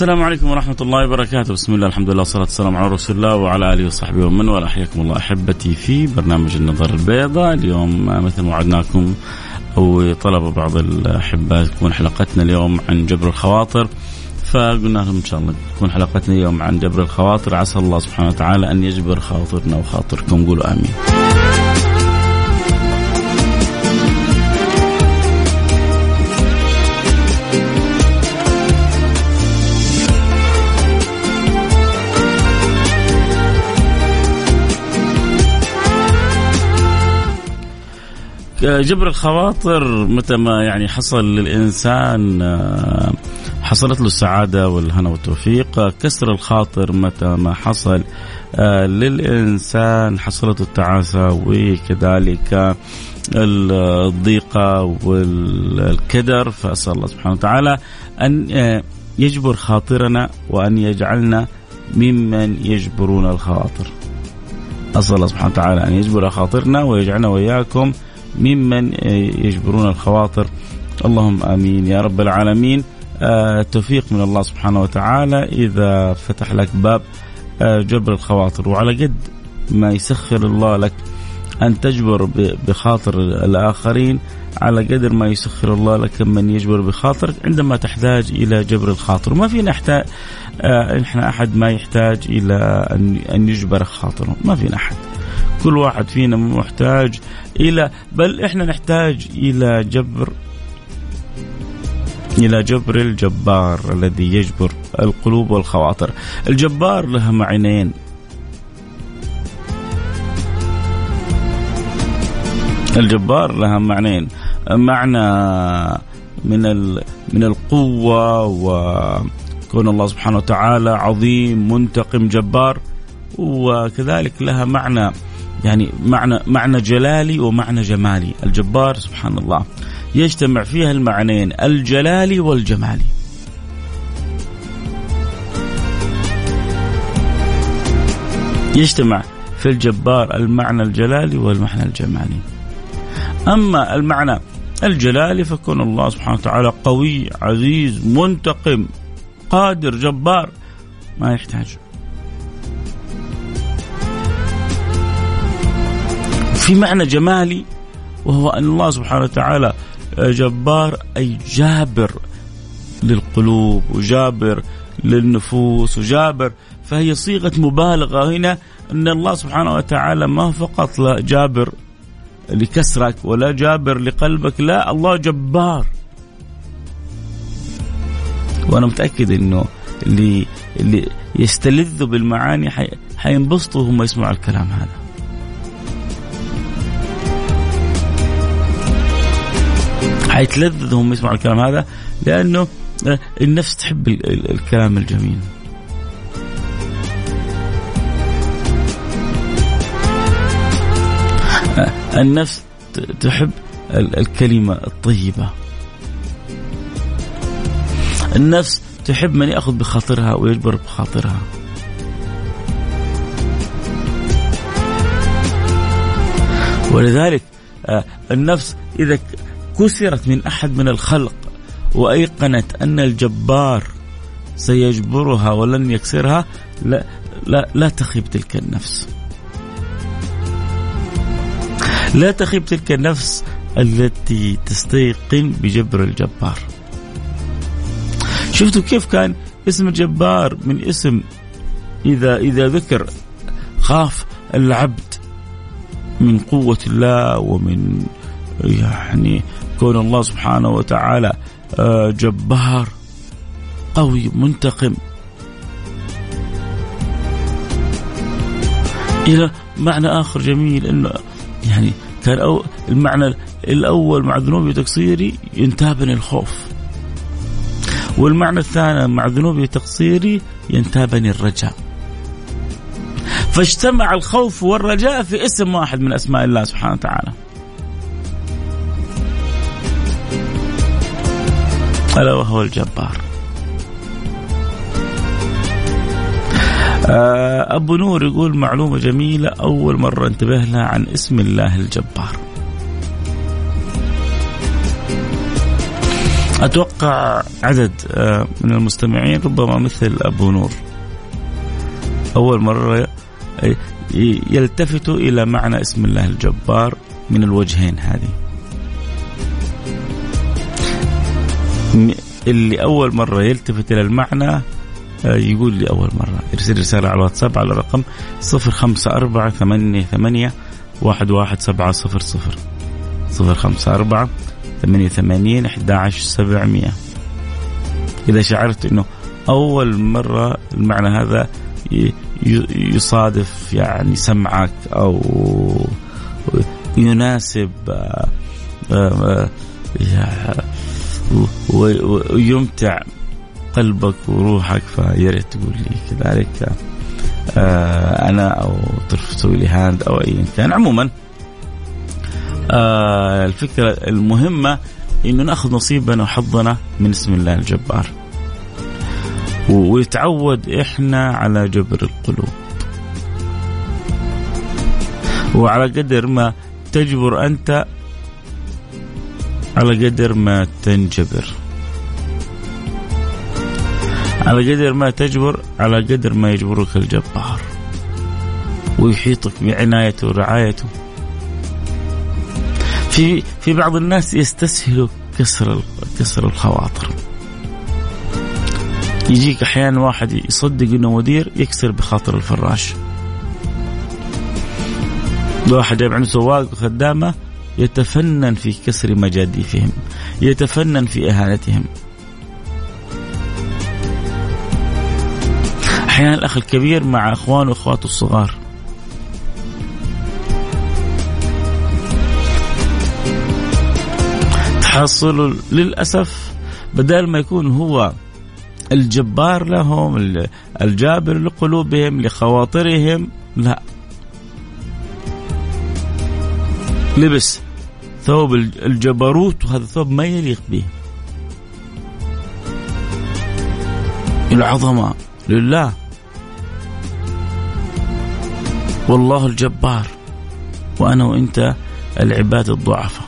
السلام عليكم ورحمة الله وبركاته. بسم الله الحمد لله والصلاة والسلام على رسول الله وعلى آله وصحبه ومن والاه. حياكم الله أحبتي في برنامج النظر البيضاء. اليوم مثل ما وعدناكم أو بعض الأحباء تكون حلقتنا اليوم عن جبر الخواطر. فقلنا لهم إن شاء الله تكون حلقتنا اليوم عن جبر الخواطر. عسى الله سبحانه وتعالى أن يجبر خاطرنا وخاطركم. قولوا آمين. جبر الخواطر متى ما يعني حصل للإنسان آه، حصلت له السعادة والهنا والتوفيق. كسر الخاطر متى ما حصل آه، للإنسان حصلته التعاسة وكذلك الضيقة والكدر. فأسأل الله سبحانه وتعالى أن آه، يجبر خاطرنا وأن يجعلنا ممن يجبرون الخواطر. أسأل الله سبحانه وتعالى أن يجبر خاطرنا ويجعلنا وإياكم ممن يجبرون الخواطر. اللهم آمين. يا رب العالمين. آه، من الله سبحانه وتعالى. إذا فتح لك باب آه، جبر الخواطر. وعلى قد ما يسخر الله لك أن تجبر بخاطر الآخرين على قدر ما يسخر الله لك من يجبر بخاطرك عندما تحتاج إلى جبر الخاطر. ما فينا نحتاج آه، إحنا أحد ما يحتاج ان أن يجبر خاطره. ما فينا أحد. كل واحد فينا محتاج إلى بل إحنا نحتاج إلى جبر إلى جبر الجبار الذي يجبر القلوب والخواطر. الجبار له معنيين. الجبار لها معنيين. معنى من من القوة وكون الله سبحانه وتعالى عظيم منتقم جبار وكذلك لها معنى. يعني معنى معنى جلالي ومعنى جمالي. الجبار سبحان الله يجتمع فيها المعنيين الجلالي والجمالي. يجتمع في الجبار المعنى الجلالي والمعنى الجمالي. أما المعنى الجلالي فكون الله سبحانه وتعالى قوي عزيز منتقم قادر جبار ما يحتاج في معنى جمالي وهو أن الله سبحانه وتعالى جبار أي جابر للقلوب وجابر للنفوس وجابر فهي صيغة مبالغة هنا أن الله سبحانه وتعالى ما فقط لا جابر لكسرك ولا جابر لقلبك لا الله جبار. وأنا متأكد إنه اللي اللي يستلذوا بالمعاني حينبسطوا هم يسمعوا الكلام هذا. حيتلذذوا هم يسمعوا الكلام هذا لأنه النفس تحب الكلام الجميل. النفس تحب الكلمة الطيبة. النفس تحب من يأخذ بخاطرها ويجبر بخاطرها. ولذلك آه، النفس إذا كسرت من أحد من الخلق وأيقنت أن الجبار سيجبرها ولن يكسرها لا, لا, لا تخيب تلك النفس. لا تخيب تلك النفس التي تستيقن بجبر الجبار. شفتوا كيف كان اسم الجبار من اسم إذا إذا ذكر خاف العبد من قوة الله ومن يعني كون الله سبحانه وتعالى آه، جبار قوي منتقم. إلى معنى آخر جميل أنه يعني كان أو المعنى الأول مع ذنوبي وتقصيري ينتابني الخوف. والمعنى الثاني مع ذنوبي وتقصيري ينتابني الرجاء. فاجتمع الخوف والرجاء في اسم واحد من أسماء الله سبحانه وتعالى. ألا وهو الجبار. آه، أبو نور يقول معلومة جميلة. أول مرة انتبه لها عن اسم الله الجبار. أتوقع عدد آه، من المستمعين ربما مثل أبو نور. أول مرة يلتفتوا إلى معنى اسم الله الجبار من الوجهين هذه. اللي أول مرة يلتفت إلى المعنى آه، يقول لي أول مرة. يرسل رسالة على الواتساب على رقم صفر خمسة أربعة ثمانية ثمانية واحد واحد سبعة صفر صفر. صفر خمسة أربعة ثمانية ثمانين أحد عشر سبعمية إذا شعرت أنه أول مرة المعنى هذا يصادف يعني سمعك أو يناسب آه، آه، ويمتع قلبك وروحك فيا ريت تقول لي كذلك. آه أنا أو تسوي لي هاند أو ايا كان عموما آه الفكرة المهمة إنه نأخذ نصيبنا وحظنا من اسم الله الجبار. ويتعود إحنا على جبر القلوب. وعلى قدر ما تجبر أنت على قدر ما تنجبر. على قدر ما تجبر على قدر ما يجبرك الجبار. ويحيطك بعنايته ورعايته. في في بعض الناس يستسهل كسر كسر الخواطر. يجيك أحيانا واحد يصدق إنه مدير يكسر بخاطر الفراش. واحد جايب عنده سواق وخدامة يتفنن في كسر مجاديفهم يتفنن في إهانتهم. أحيانا الأخ الكبير مع اخوانه واخواته الصغار. تحصل للأسف بدل ما يكون هو الجبار لهم الجابر لقلوبهم لخواطرهم لا. لبس. ثوب الجبروت وهذا ثوب ما يليق به. العظمة لله. والله الجبار. وأنا وأنت العباد الضعفاء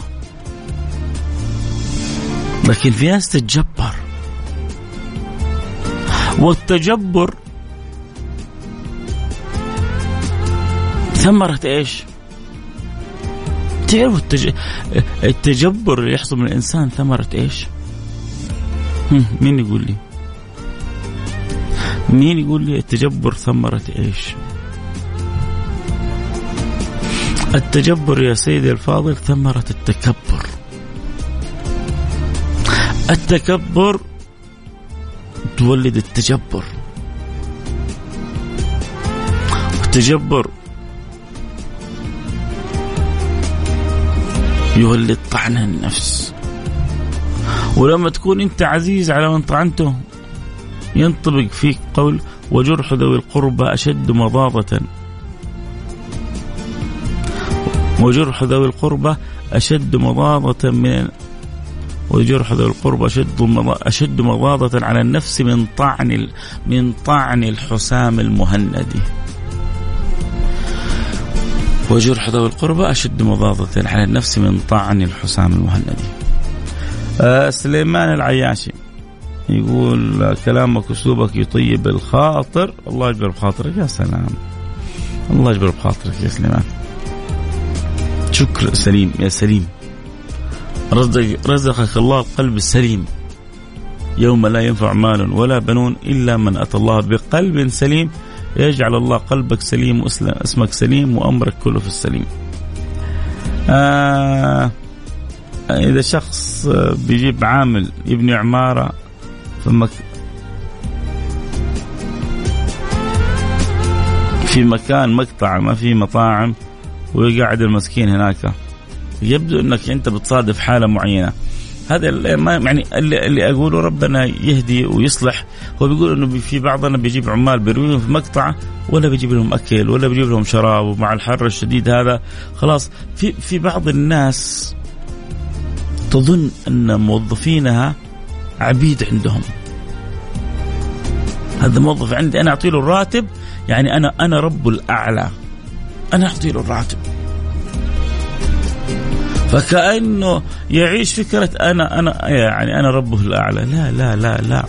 لكن في ناس تتجبر. والتجبر ثمرة إيش؟ تعرفوا التج... التجبر اللي يحصل من الإنسان ثمرة إيش؟ مين يقول لي؟ مين يقول لي التجبر ثمرة إيش؟ التجبر يا سيدي الفاضل ثمرة التكبر التكبر تولد التجبر التجبر يولد طعن النفس. ولما تكون أنت عزيز على من طعنته ينطبق فيك قول وجرح ذوي القربى أشد مضاضة. وجرح ذوي القربى أشد مضاضة من وجرح ذوي القربى أشد أشد مضاضة على النفس من طعن من طعن الحسام المهند وجرح ذوي القربى أشد مضاضة. على النفس من طعن الحسام المهند آه سليمان العياشي يقول كلامك اسلوبك يطيب الخاطر. الله يجبر بخاطرك يا سلام. الله يجبر بخاطرك يا سليمان. شكر سليم يا سليم. رزق رزقك الله القلب السليم. يوم لا ينفع مال ولا بنون إلا من أتى الله بقلب سليم. يجعل الله قلبك سليم واسمك سليم وأمرك كله في السليم. آه إذا شخص بيجيب عامل يبني عمارة في في مكان مقطع ما في مطاعم ويقعد المسكين هناك يبدو إنك أنت بتصادف حالة معينة. هذا يعني اللي, اللي أقوله ربنا يهدي ويصلح. هو بيقول إنه في بعضنا بيجيب عمال بيرويهم في مقطع ولا بيجيب لهم أكل ولا بيجيب لهم شراب ومع الحر الشديد هذا. خلاص في في بعض الناس تظن إن موظفينها عبيد عندهم. هذا موظف عندي أنا أعطي له الراتب يعني أنا أنا رب الأعلى. أنا أعطي له الراتب. فكأنه يعيش فكرة أنا أنا يعني أنا ربه الأعلى. لا لا لا لا.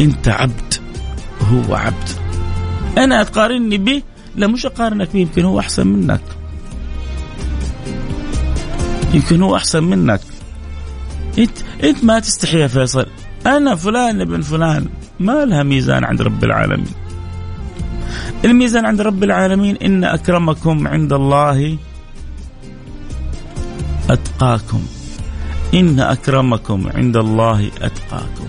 أنت عبد. هو عبد. أنا تقارني به لا مش أقارنك به يمكن هو أحسن منك. يمكن هو أحسن منك. انت أنت ما تستحي يا فيصل. أنا فلان ابن فلان. ما لها ميزان عند رب العالمين. الميزان عند رب العالمين إن أكرمكم عند الله أتقاكم. إن أكرمكم عند الله أتقاكم.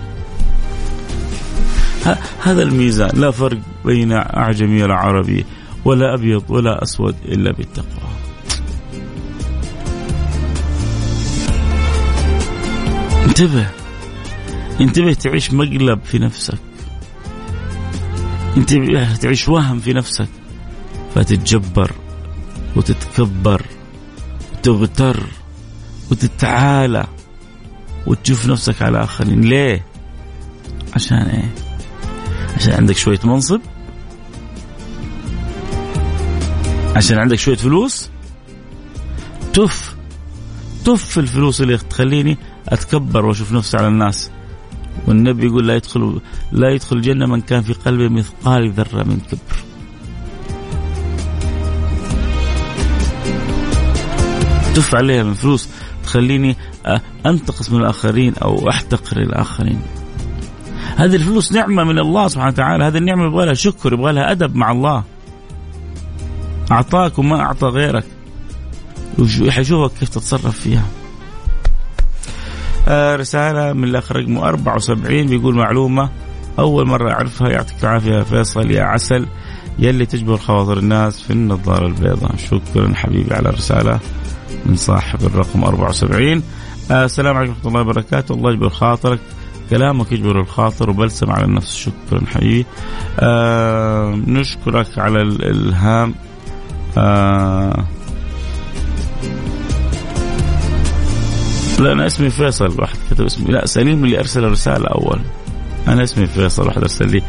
هذا الميزان. لا فرق بين أعجمي ولا عربي ولا أبيض ولا أسود إلا بالتقوى. انتبه. انتبه تعيش مقلب في نفسك. انتبه تعيش وهم في نفسك. فتتجبر وتتكبر وتغتر وتتعالى وتشوف نفسك على آخرين. ليه؟ عشان إيه؟ عشان عندك شوية منصب. عشان عندك شوية فلوس. تف تف الفلوس اللي تخليني أتكبر وأشوف نفسي على الناس. والنبي يقول لا يدخل لا يدخل الجنة من كان في قلبه مثقال ذرة من كبر. تف عليها من فلوس. تخليني أنتقص من الآخرين أو أحتقر الآخرين. هذه الفلوس نعمة من الله سبحانه وتعالى. هذه النعمة يبغى لها شكر يبغى لها أدب مع الله. أعطاك وما أعطى غيرك. حيشوفك كيف تتصرف فيها. آه رسالة من الأخ رقمه 74 بيقول معلومة. أول مرة أعرفها يعطيك العافية يا فيصل يا عسل. يلي تجبر خواطر الناس في النظارة البيضاء. شكرا حبيبي على الرسالة. من صاحب الرقم 74 آه السلام عليكم ورحمة الله وبركاته. الله يجبر خاطرك كلامك يجبر الخاطر وبلسم على النفس. شكرا حبيبي آه نشكرك على الإلهام. آه لا أنا اسمي فيصل. واحد كتب اسمي. لا سليم اللي أرسل الرسالة أول. أنا اسمي فيصل واحد أرسل لي.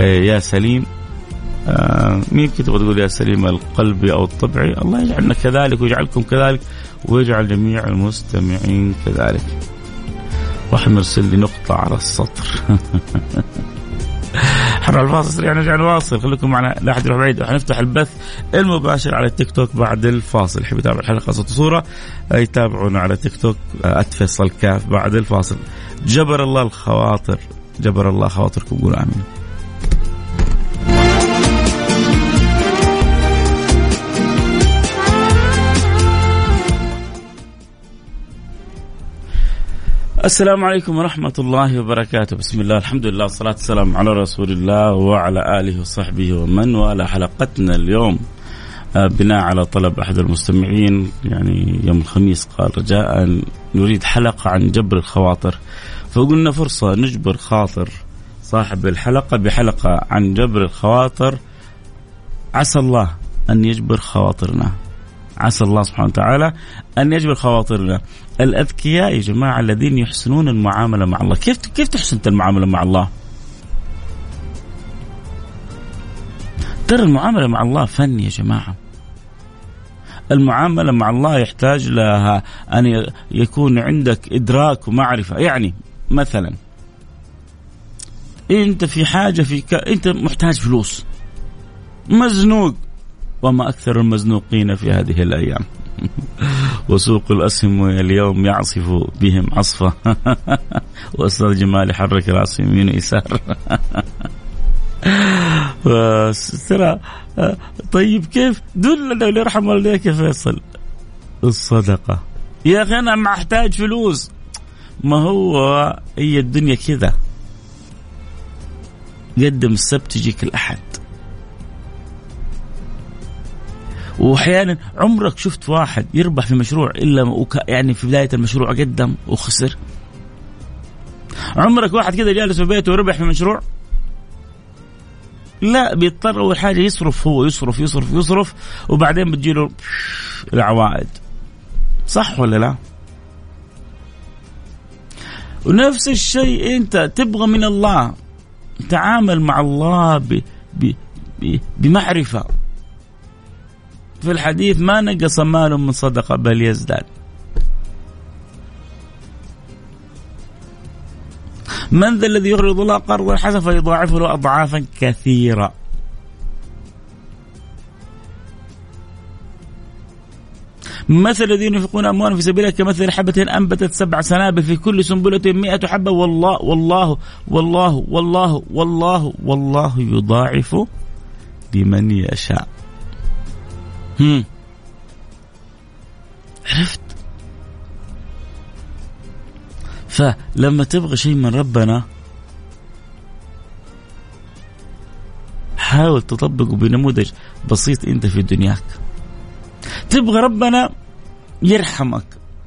آه يا سليم. مين تبغى تقول يا سليم القلبي أو الطبعي الله يجعلنا كذلك ويجعلكم كذلك ويجعل جميع المستمعين كذلك. واحد مرسل لي نقطة على السطر. حر الفاصل سريع نرجع نواصل. خليكم معنا لا أحد يروح بعيد. حنفتح البث المباشر على التيك توك بعد الفاصل. يحب يتابع الحلقة صوت وصورة؟ يتابعونا على تيك توك اتفصل كاف بعد الفاصل. جبر الله الخواطر. جبر الله خواطركم قولوا آمين. السلام عليكم ورحمة الله وبركاته. بسم الله الحمد لله والصلاة والسلام على رسول الله وعلى آله وصحبه ومن والاه. حلقتنا اليوم آه، بناء على طلب أحد المستمعين يعني يوم الخميس قال رجاء نريد حلقة عن جبر الخواطر. فقلنا فرصة نجبر خاطر صاحب الحلقة بحلقة عن جبر الخواطر. عسى الله أن يجبر خواطرنا. عسى الله سبحانه وتعالى أن يجبر خواطرنا. الأذكياء يا جماعة الذين يحسنون المعاملة مع الله. كيف كيف تحسن المعاملة مع الله؟ ترى المعاملة مع الله فن يا جماعة. المعاملة مع الله يحتاج لها أن يكون عندك إدراك ومعرفة. يعني مثلا أنت في حاجة في ك... أنت محتاج فلوس. مزنوق. وما أكثر المزنوقين في هذه الأيام. وسوق الأسهم اليوم يعصف بهم عصفة وأستاذ جمال يحرك رأسه يمين ويسار. ترى طيب كيف؟ دلنا يرحم والديك يا فيصل. الصدقة. يا أخي أنا محتاج فلوس. ما هو هي الدنيا كذا؟ قدم السبت يجيك الأحد. وأحيانا عمرك شفت واحد يربح في مشروع إلا. يعني في بداية المشروع قدم وخسر عمرك واحد كذا جالس في بيته وربح في مشروع لا بيضطر أول حاجة يصرف هو يصرف يصرف يصرف وبعدين بتجيله العوائد صح ولا لا؟ ونفس الشيء أنت تبغى من الله تعامل مع الله ب... ب... ب... بمعرفة في الحديث ما نقص مال من صدقة بل يزداد. من ذا الذي يقرض الله قرضا حسنا فيضاعفه له اضعافا كثيرة. مثل الذين ينفقون أموالهم في سبيل الله كمثل حبة أنبتت سبع سنابل في كل سنبلة مئة حبة. والله والله والله والله والله والله يضاعف لمن يشاء. عرفت؟ فلما تبغى شيء من ربنا حاول تطبقه بنموذج بسيط انت في دنياك. تبغى ربنا يرحمك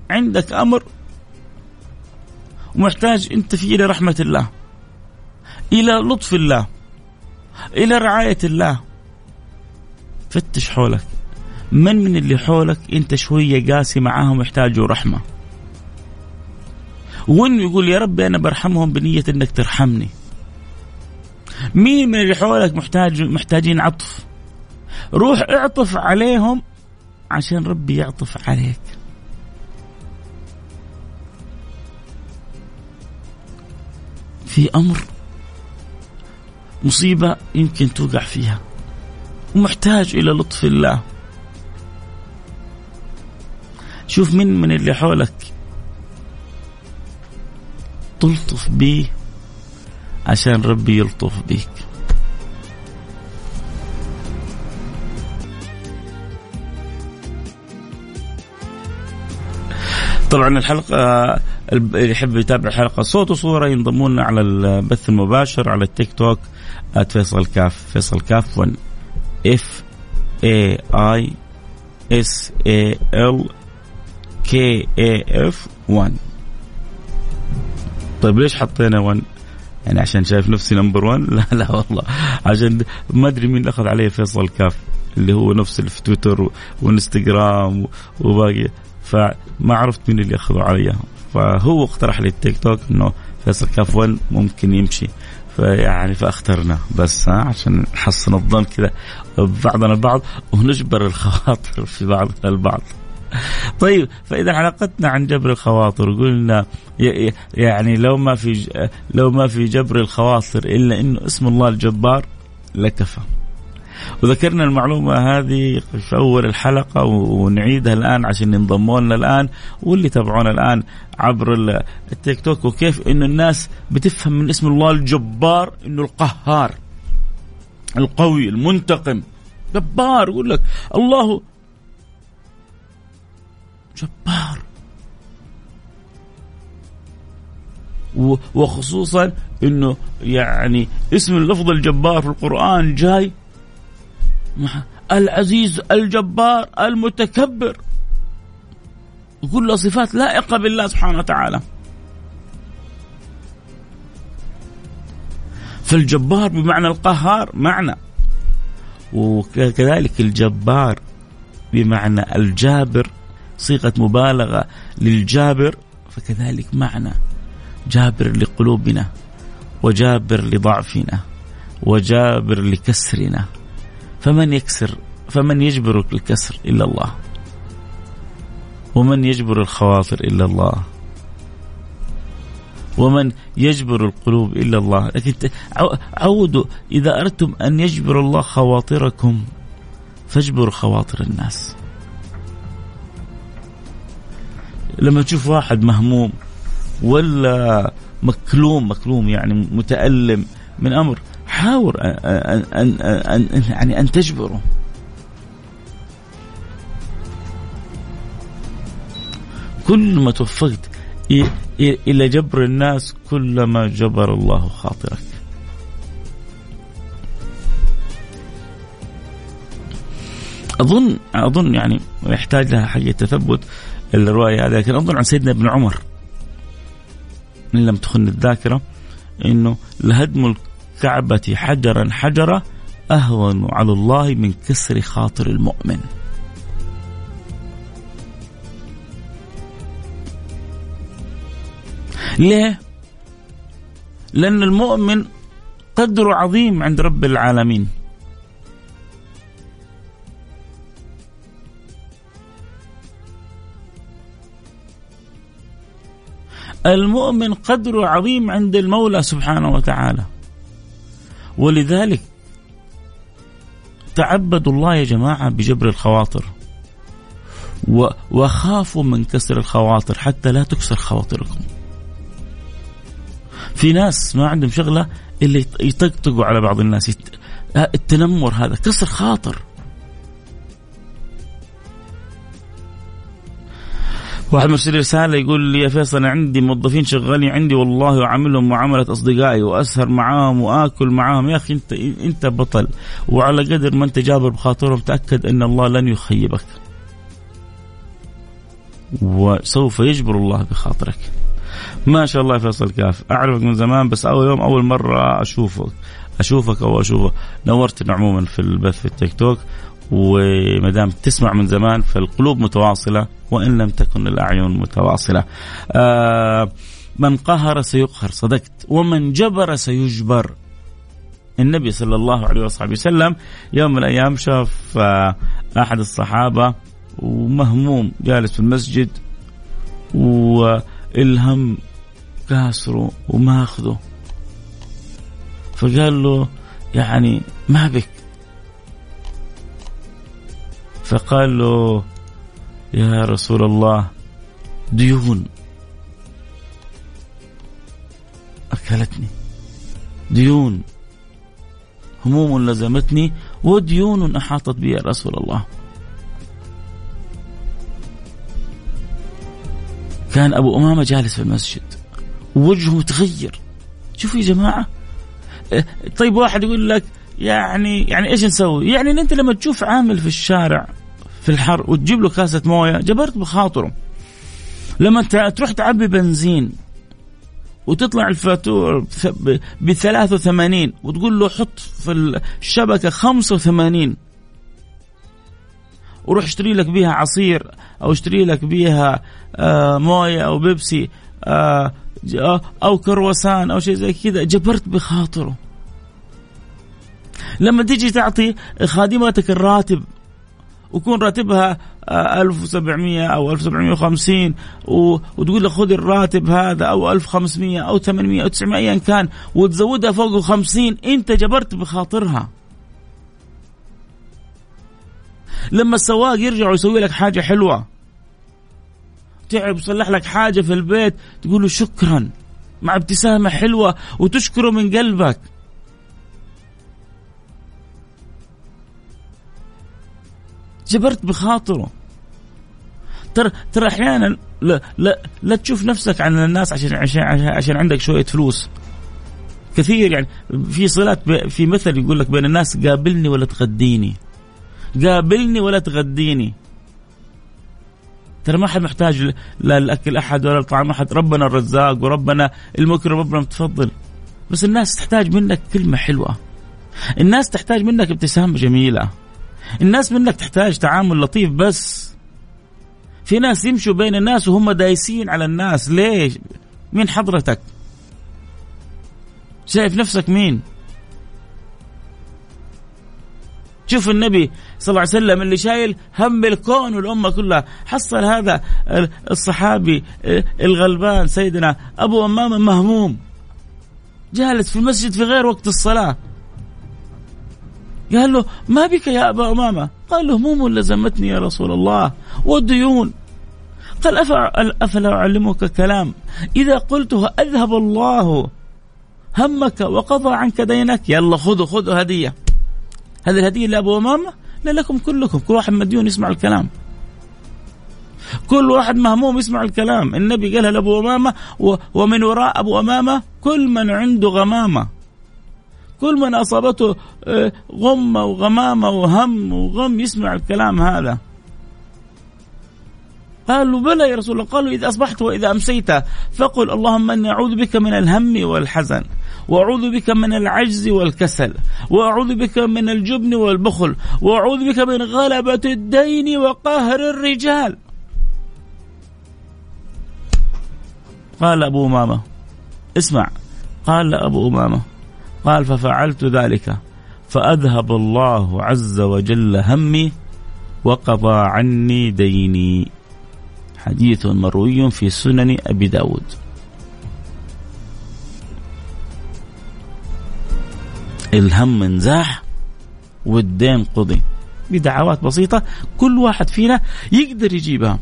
عندك أمر ومحتاج انت فيه إلى رحمة الله إلى لطف الله إلى رعاية الله. فتش حولك. من من اللي حولك انت شوية قاسي معاهم يحتاجوا رحمة. وإنه يقول يا ربي أنا برحمهم بنية إنك ترحمني. مين من اللي حولك محتاج محتاجين عطف؟ روح اعطف عليهم عشان ربي يعطف عليك. في أمر مصيبة يمكن توقع فيها. ومحتاج إلى لطف الله. شوف من من اللي حولك. تلطف بيه عشان ربي يلطف بيك. طبعا الحلقة اللي يحب يتابع الحلقة صوت وصورة ينضمون على البث المباشر على التيك توك فيصل كاف فيصل كاف 1 F A I S A L K A F 1 طيب ليش حطينا 1 يعني عشان شايف نفسي number 1 لا لا والله. عشان ما أدري مين أخذ عليه فيصل كاف اللي هو نفس اللي في تويتر وإنستغرام وباقي. فما عرفت مين اللي أخذوا علي فهو اقترح لي التيك توك إنه فيصل كاف 1 ممكن يمشي. فيعني فاخترنا بس ها عشان نحسن الظن كذا ببعضنا البعض ونجبر الخواطر في بعضنا البعض. طيب فإذا حلقتنا عن جبر الخواطر قلنا يعني لو ما في لو ما في جبر الخواطر إلا إنه اسم الله الجبار لكفى. وذكرنا المعلومة هذه في أول الحلقة ونعيدها الآن عشان ينضموا لنا الآن واللي تابعونا الآن عبر التيك توك وكيف إنه الناس بتفهم من اسم الله الجبار إنه القهار القوي المنتقم جبار يقول لك الله جبار. وخصوصا إنه يعني اسم اللفظ الجبار في القرآن جاي العزيز الجبار المتكبر. كل صفات لائقة بالله سبحانه وتعالى. فالجبار بمعنى القهار معنى. وكذلك الجبار بمعنى الجابر صيغة مبالغة للجابر فكذلك معنى جابر لقلوبنا وجابر لضعفنا وجابر لكسرنا. فمن يكسر؟ فمن يجبر الكسر إلا الله. ومن يجبر الخواطر إلا الله. ومن يجبر القلوب إلا الله. لكن عودوا إذا أردتم أن يجبر الله خواطركم فاجبروا خواطر الناس. لما تشوف واحد مهموم ولا مكلوم مكلوم يعني متألم من أمر حاول أن, أن, أن, يعني أن تجبره. كل ما توفقت إلى جبر الناس كلما جبر الله خاطرك. أظن أظن يعني يحتاج لها حقيقة تثبت. الرواية هذه. لكن أظن عن سيدنا ابن عمر. إن لم تخن الذاكرة. أنه لهدم الكعبة حجرا حجرا أهون على الله من كسر خاطر المؤمن. ليه؟ لأن المؤمن قدره عظيم عند رب العالمين. المؤمن قدره عظيم عند المولى سبحانه وتعالى. ولذلك تعبدوا الله يا جماعة بجبر الخواطر. وخافوا من كسر الخواطر حتى لا تكسر خواطركم. في ناس ما عندهم شغلة إلا يطقطقوا على بعض الناس. التنمر هذا كسر خاطر. واحد مرسل رسالة يقول لي يا فيصل أنا عندي موظفين شغالين عندي والله اعاملهم معاملة أصدقائي وأسهر معاهم وآكل معاهم. يا أخي انت أنت بطل. وعلى قدر ما أنت جابر بخاطرهم تأكد أن الله لن يخيبك. وسوف يجبر الله بخاطرك. ما شاء الله يا فيصل كاف. أعرفك من زمان بس أول يوم أول مرة أشوفك. أشوفك أو أشوفك. نورتنا عموما في البث في التيك توك. وما دام تسمع من زمان فالقلوب متواصلة وإن لم تكن الأعين متواصلة. آه من قهر سيقهر صدقت ومن جبر سيجبر. النبي صلى الله عليه وصحبه وسلم يوم من الأيام شاف آه أحد الصحابة ومهموم جالس في المسجد وإلهم كاسره وماخذه فقال له يعني ما بك فقال له يا رسول الله ديون. أكلتني. ديون. هموم لزمتني وديون أحاطت بي يا رسول الله. كان أبو أمامة جالس في المسجد. ووجهه متغير. شوفوا يا جماعة. إيه، طيب واحد يقول لك يعني يعني إيش نسوي؟ يعني أنت لما تشوف عامل في الشارع في الحر وتجيب له كاسة موية جبرت بخاطره. لما تروح تعبي بنزين وتطلع الفاتور ب 83 وتقول له حط في الشبكة 85 وروح اشتري لك بيها عصير أو اشتري لك بيها آه موية أو بيبسي آه أو كروسان أو شيء زي كذا. جبرت بخاطره. لما تيجي تعطي خادمتك الراتب ويكون راتبها 1700 آه، أو 1750 وتقول له خذ الراتب هذا أو 1500 أو 800 أو 900 ايا كان وتزودها فوق 50 أنت جبرت بخاطرها. لما السواق يرجع ويسوي لك حاجة حلوة تعب وصلح لك حاجة في البيت تقول له شكرا مع ابتسامة حلوة وتشكره من قلبك. جبرت بخاطره. ترى ترى أحيانا لا لا لا تشوف نفسك عن الناس عشان عشان عشان عندك شوية فلوس. كثير يعني في صلات في مثل يقول لك بين الناس قابلني ولا تغديني. قابلني ولا تغديني. ترى ما حد محتاج لا الأكل أحد ولا الطعام أحد. ربنا الرزاق وربنا المكرم ربنا متفضل. بس الناس تحتاج منك كلمة حلوة. الناس تحتاج منك ابتسامة جميلة. الناس منك تحتاج تعامل لطيف بس. في ناس يمشوا بين الناس وهم دايسين على الناس. ليش؟ مين حضرتك. شايف نفسك مين؟ شوف النبي صلى الله عليه وسلم اللي شايل هم الكون والأمة كلها. حصل هذا الصحابي الغلبان سيدنا أبو أمامة مهموم. جالس في المسجد في غير وقت الصلاة. قال له ما بك يا أبا أمامة? قال له هموم لزمتني يا رسول الله. والديون. قال أفلا أعلمك كلام. إذا قلته أذهب الله همك وقضى عنك دينك. يلا خذوا خذوا هدية. هذه الهدية لأبو أمامة؟ لا لكم كلكم. كل واحد مديون يسمع الكلام. كل واحد مهموم يسمع الكلام. النبي قالها لأبو أمامة ومن وراء أبو أمامة كل من عنده غمامة. كل من أصابته آه، غمة وغمامة وهم وغم يسمع الكلام هذا. قالوا بلى يا رسول الله قالوا إذا أصبحت وإذا أمسيت فقل اللهم إني أعوذ بك من الهم والحزن وأعوذ بك من العجز والكسل وأعوذ بك من الجبن والبخل وأعوذ بك من غلبة الدين وقهر الرجال. قال أبو أمامة اسمع قال أبو أمامة قال ففعلت ذلك. فأذهب الله عز وجل همي وقضى عني ديني. حديث مروي في سنن أبي داود. الهم انزاح والدين قضي. بدعوات بسيطة كل واحد فينا يقدر يجيبها.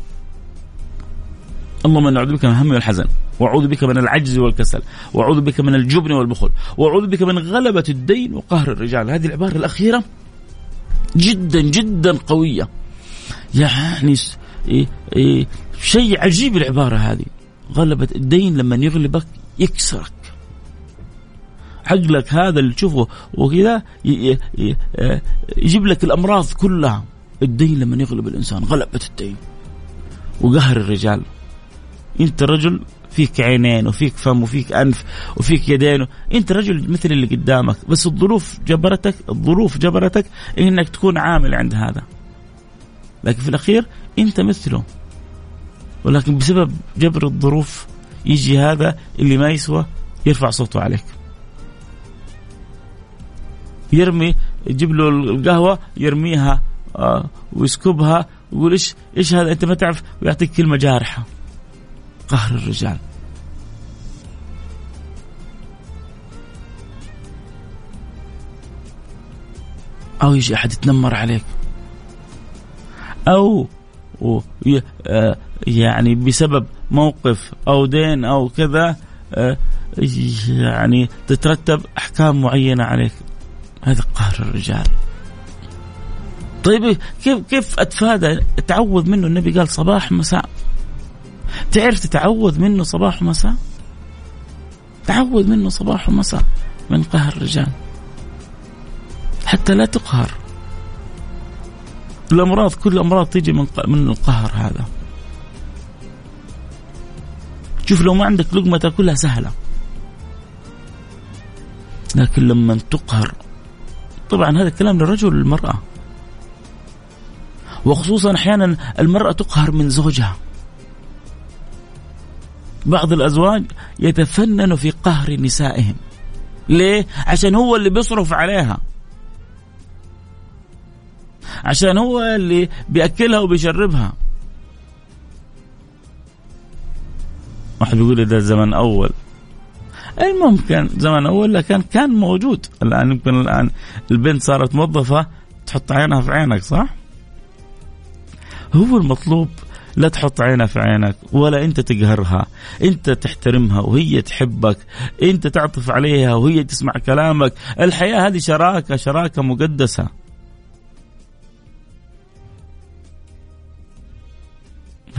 اللهم نعوذ بك من الهم والحزن وأعوذ بك من العجز والكسل وأعوذ بك من الجبن والبخل وأعوذ بك من غلبة الدين وقهر الرجال. هذه العبارة الأخيرة جدا جدا قوية. يعني إيه إيه شيء عجيب العبارة هذه. غلبة الدين لما يغلبك يكسرك. عقلك هذا اللي تشوفه وكذا يجيب لك الأمراض كلها. الدين لما يغلب الإنسان غلبة الدين وقهر الرجال. أنت رجل فيك عينين وفيك فم وفيك أنف وفيك يدين أنت رجل مثل اللي قدامك. بس الظروف جبرتك الظروف جبرتك إنك تكون عامل عند هذا. لكن في الأخير أنت مثله. ولكن بسبب جبر الظروف يجي هذا اللي ما يسوى يرفع صوته عليك. يرمي يجيب له القهوة يرميها آه ويسكبها ويقول إيش إيش هذا؟ أنت ما تعرف ويعطيك كلمة جارحة. قهر الرجال. أو يجي أحد يتنمر عليك. أو يعني بسبب موقف أو دين أو كذا يعني تترتب أحكام معينة عليك. هذا قهر الرجال. طيب كيف كيف اتفادى اتعوذ منه؟ النبي قال صباح مساء. تعرف تتعوذ منه صباح ومساء؟ تعوذ منه صباح ومساء من قهر الرجال. حتى لا تقهر. الأمراض كل الأمراض تيجي من من القهر هذا. شوف لو ما عندك لقمة تأكلها سهلة. لكن لما تقهر طبعا هذا الكلام للرجل والمرأة. وخصوصا أحيانا المرأة تقهر من زوجها. بعض الأزواج يتفنن في قهر نسائهم. ليه؟ عشان هو اللي بيصرف عليها. عشان هو اللي بيأكلها وبيشربها. واحد بيقول ده زمن أول. المهم كان زمن أول لكن كان موجود. الآن يمكن الآن البنت صارت موظفة تحط عينها في عينك صح؟ هو المطلوب لا تحط عينها في عينك ولا انت تقهرها. انت تحترمها وهي تحبك. انت تعطف عليها وهي تسمع كلامك. الحياة هذه شراكة شراكة مقدسة.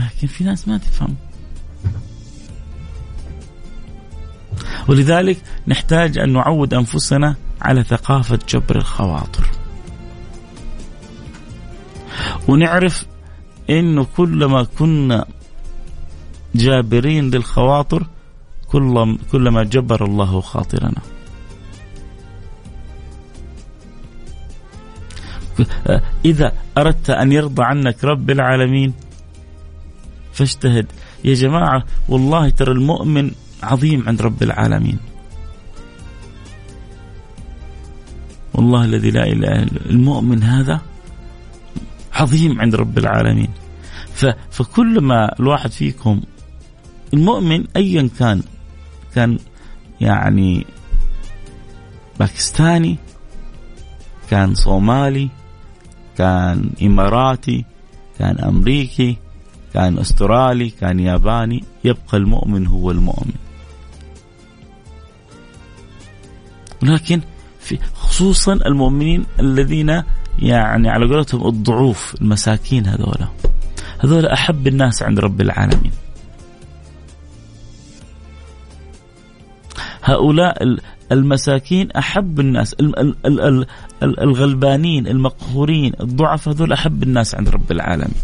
لكن في ناس ما تفهم. ولذلك نحتاج أن نعود أنفسنا على ثقافة جبر الخواطر. ونعرف انه كلما كنا جابرين للخواطر كلما جبر الله خاطرنا. إذا أردت أن يرضى عنك رب العالمين فاجتهد. يا جماعة والله ترى المؤمن عظيم عند رب العالمين. والله الذي لا إله إلا المؤمن هذا عظيم عند رب العالمين. فكل ما الواحد فيكم المؤمن ايا كان كان يعني باكستاني كان صومالي كان إماراتي كان أمريكي كان أسترالي كان ياباني يبقى المؤمن هو المؤمن. لكن في خصوصا المؤمنين الذين يعني على قولتهم الضعوف المساكين هذولا. هذول أحب الناس عند رب العالمين. هؤلاء المساكين أحب الناس الغلبانين المقهورين الضعف هذول أحب الناس عند رب العالمين.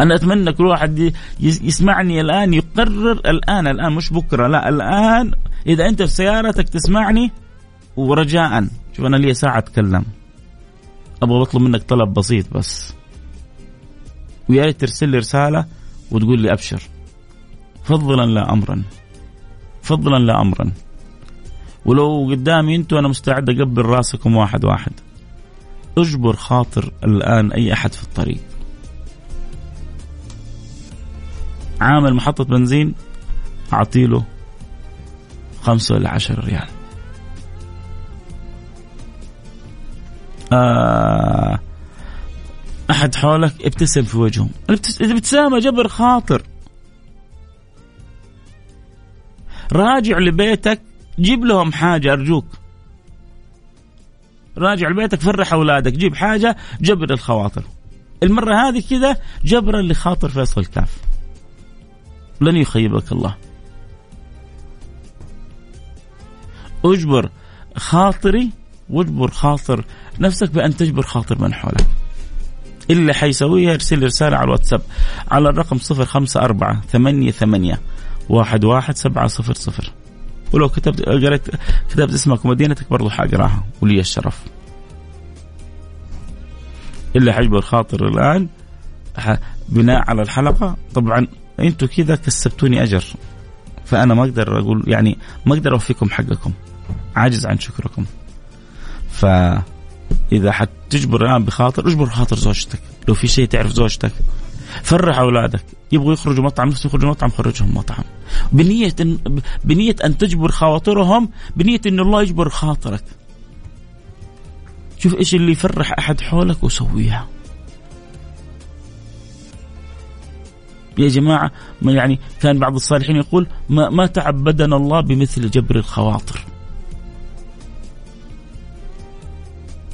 أنا أتمنى كل واحد يسمعني الآن يقرر الآن الآن مش بكرة لا الآن إذا أنت في سيارتك تسمعني. ورجاء. شوف أنا لي ساعة أتكلم. أبغى أطلب منك طلب بسيط بس. ويا ريت ترسل لي رسالة وتقول لي أبشر. فضلا لا أمرا. فضلا لا أمرا. ولو قدامي أنتوا أنا مستعد أقبل راسكم واحد واحد. اجبر خاطر الآن أي أحد في الطريق. عامل محطة بنزين أعطيله خمسة ولا عشرة ريال. آه أحد حولك ابتسم في وجههم الابتسامة جبر خاطر. راجع لبيتك جيب لهم حاجة أرجوك. راجع لبيتك فرح أولادك جيب حاجة جبر الخواطر. المرة هذه كذا جبرا لخاطر فيصل كاف لن يخيبك الله. أجبر خاطري واجبر خاطر نفسك بأن تجبر خاطر من حولك. اللي حيسويها يرسل رسالة على الواتساب على الرقم صفر خمسة أربعة ثمانية ثمانية واحد واحد سبعة صفر صفر. ولو كتبت قريت كتبت اسمك ومدينتك برضو حقراها ولي الشرف. اللي حجبر خاطر الآن بناء على الحلقة. طبعا أنتم كذا كسبتوني أجر فأنا ما أقدر أقول يعني ما أقدر أوفيكم حقكم. عاجز عن شكركم. فإذا حتجبر الآن بخاطر اجبر خاطر زوجتك. لو في شيء تعرف زوجتك فرح أولادك. يبغوا يخرجوا مطعم نفسه يخرجوا مطعم خرجهم مطعم. بنية إن بنية أن تجبر خواطرهم بنية إن الله يجبر خاطرك. شوف إيش اللي يفرح أحد حولك وسويها يا جماعة ما يعني كان بعض الصالحين يقول ما, ما تعبدنا الله بمثل جبر الخواطر.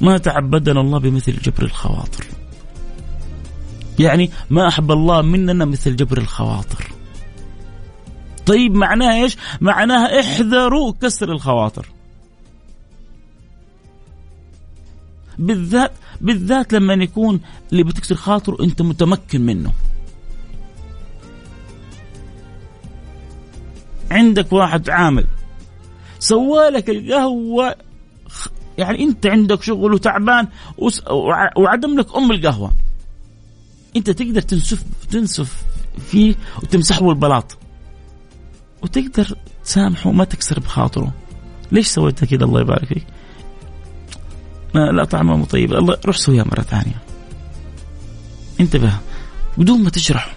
ما تعبدنا الله بمثل جبر الخواطر. يعني ما أحب الله مننا مثل جبر الخواطر. طيب معناها إيش؟ معناها احذروا كسر الخواطر. بالذات بالذات لما يكون اللي بتكسر خاطره أنت متمكن منه. عندك واحد عامل سوالك القهوة يعني انت عندك شغل وتعبان وعدم لك ام القهوة. انت تقدر تنسف تنسف فيه وتمسحه البلاط وتقدر تسامحه وما تكسر بخاطره. ليش سويتها كذا؟ الله يبارك فيك. لا طعمه مو طيب. الله روح سويها مرة ثانية. انتبه. بدون ما تشرح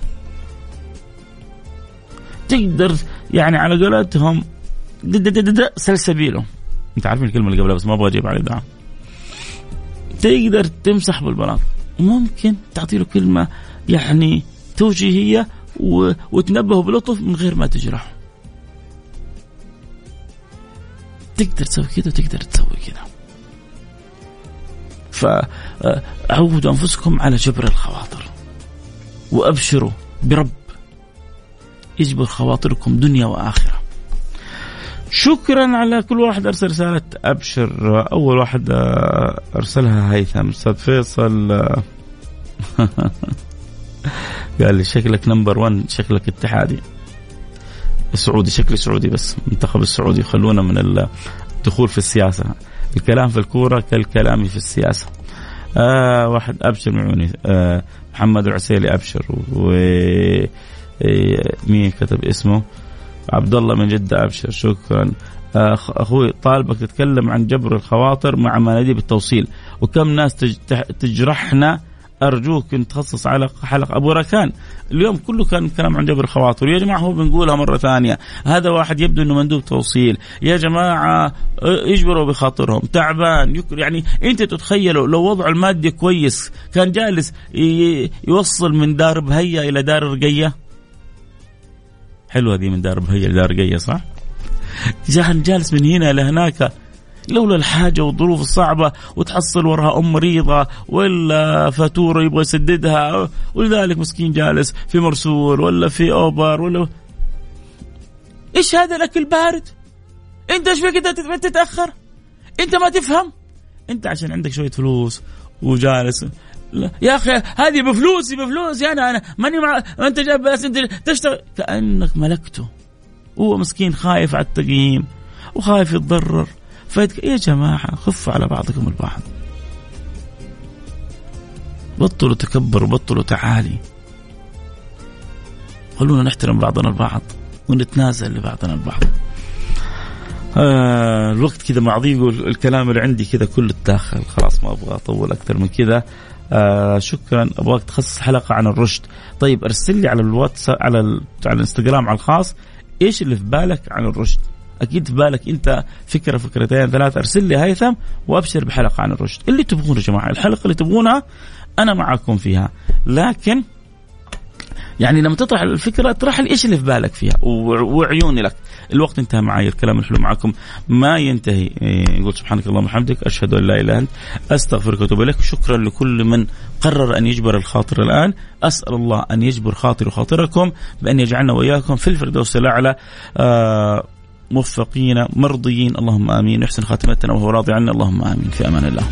تقدر يعني على قولتهم سلسبيله انت عارفين الكلمة اللي قبلها بس ما أبغى أجيب على دعم. تقدر تمسح بالبلاط. ممكن تعطي له كلمة يعني توجيهية و... وتنبهه بلطف من غير ما تجرحه تقدر تسوي كذا وتقدر تسوي كذا فعودوا أنفسكم على جبر الخواطر. وأبشروا برب. يجبر خواطركم دنيا وآخرة. شكرا على كل واحد أرسل رسالة أبشر. أول واحد آه، أرسلها هيثم. أستاذ فيصل آه، قال لي شكلك نمبر 1 شكلك اتحادي. السعودي شكلي سعودي بس المنتخب السعودي. خلونا من الدخول في السياسة. الكلام في الكورة كالكلام في السياسة. آه واحد أبشر معوني. آه محمد العسيلي أبشر. و آه، مين كتب اسمه؟ عبد الله من جدة أبشر شكرا. أخوي طالبك تتكلم عن جبر الخواطر مع مناديب التوصيل وكم ناس تجرحنا أرجوك نتخصص على حلقة. أبو ركان اليوم كله كان كلام عن جبر الخواطر. يا جماعة هو بنقولها مرة ثانية. هذا واحد يبدو إنه مندوب توصيل. يا جماعة يجبروا بخاطرهم. تعبان يعني أنت تتخيلوا لو وضعه المادي كويس كان جالس يوصل من دار بهيه إلى دار رقية؟ حلوة دي من دار بهيه لدار رقيه صح؟ جالس من هنا لهناك. لولا الحاجة والظروف الصعبة وتحصل وراها أم مريضة ولا فاتورة يبغى يسددها ولذلك مسكين جالس في مرسول ولا في أوبر ولا إيش هذا الأكل بارد؟ أنت إيش فيك تتأخر؟ أنت ما تفهم؟ أنت عشان عندك شوية فلوس وجالس لا. يا أخي هذه بفلوسي بفلوسي أنا أنا ماني مع أنت جايب بس أنت تشتغل. كأنك ملكته. هو مسكين خايف على التقييم وخايف يتضرر. فيتك يا جماعة خفوا على بعضكم البعض. بطلوا تكبر وبطلوا تعالي. خلونا نحترم بعضنا البعض ونتنازل لبعضنا البعض. آه الوقت كذا معضي الكلام اللي عندي كذا كله تداخل خلاص ما أبغى أطول أكثر من كذا. آه شكرا. أبغاك تخصص حلقه عن الرشد. طيب أرسل لي على الواتس على على الإنستغرام على الخاص إيش اللي في بالك عن الرشد؟ أكيد في بالك أنت فكرة فكرتين ثلاثة. أرسل لي هيثم وأبشر بحلقة عن الرشد. اللي تبغونه يا جماعة الحلقة اللي تبغونها أنا معكم فيها. لكن يعني لما تطرح الفكرة اطرح لي إيش اللي في بالك فيها؟ وعيوني لك. الوقت انتهى معي الكلام الحلو معكم ما ينتهي. يقول سبحانك اللهم وبحمدك أشهد أن لا إله إلا أنت أستغفرك وأتوب إليك. شكرا لكل من قرر أن يجبر الخاطر الآن. أسأل الله أن يجبر خاطر وخاطركم بأن يجعلنا وإياكم في الفردوس الأعلى. آه موفقين مرضيين. اللهم آمين. يحسن خاتمتنا وهو راضي عنا. اللهم آمين. في أمان الله.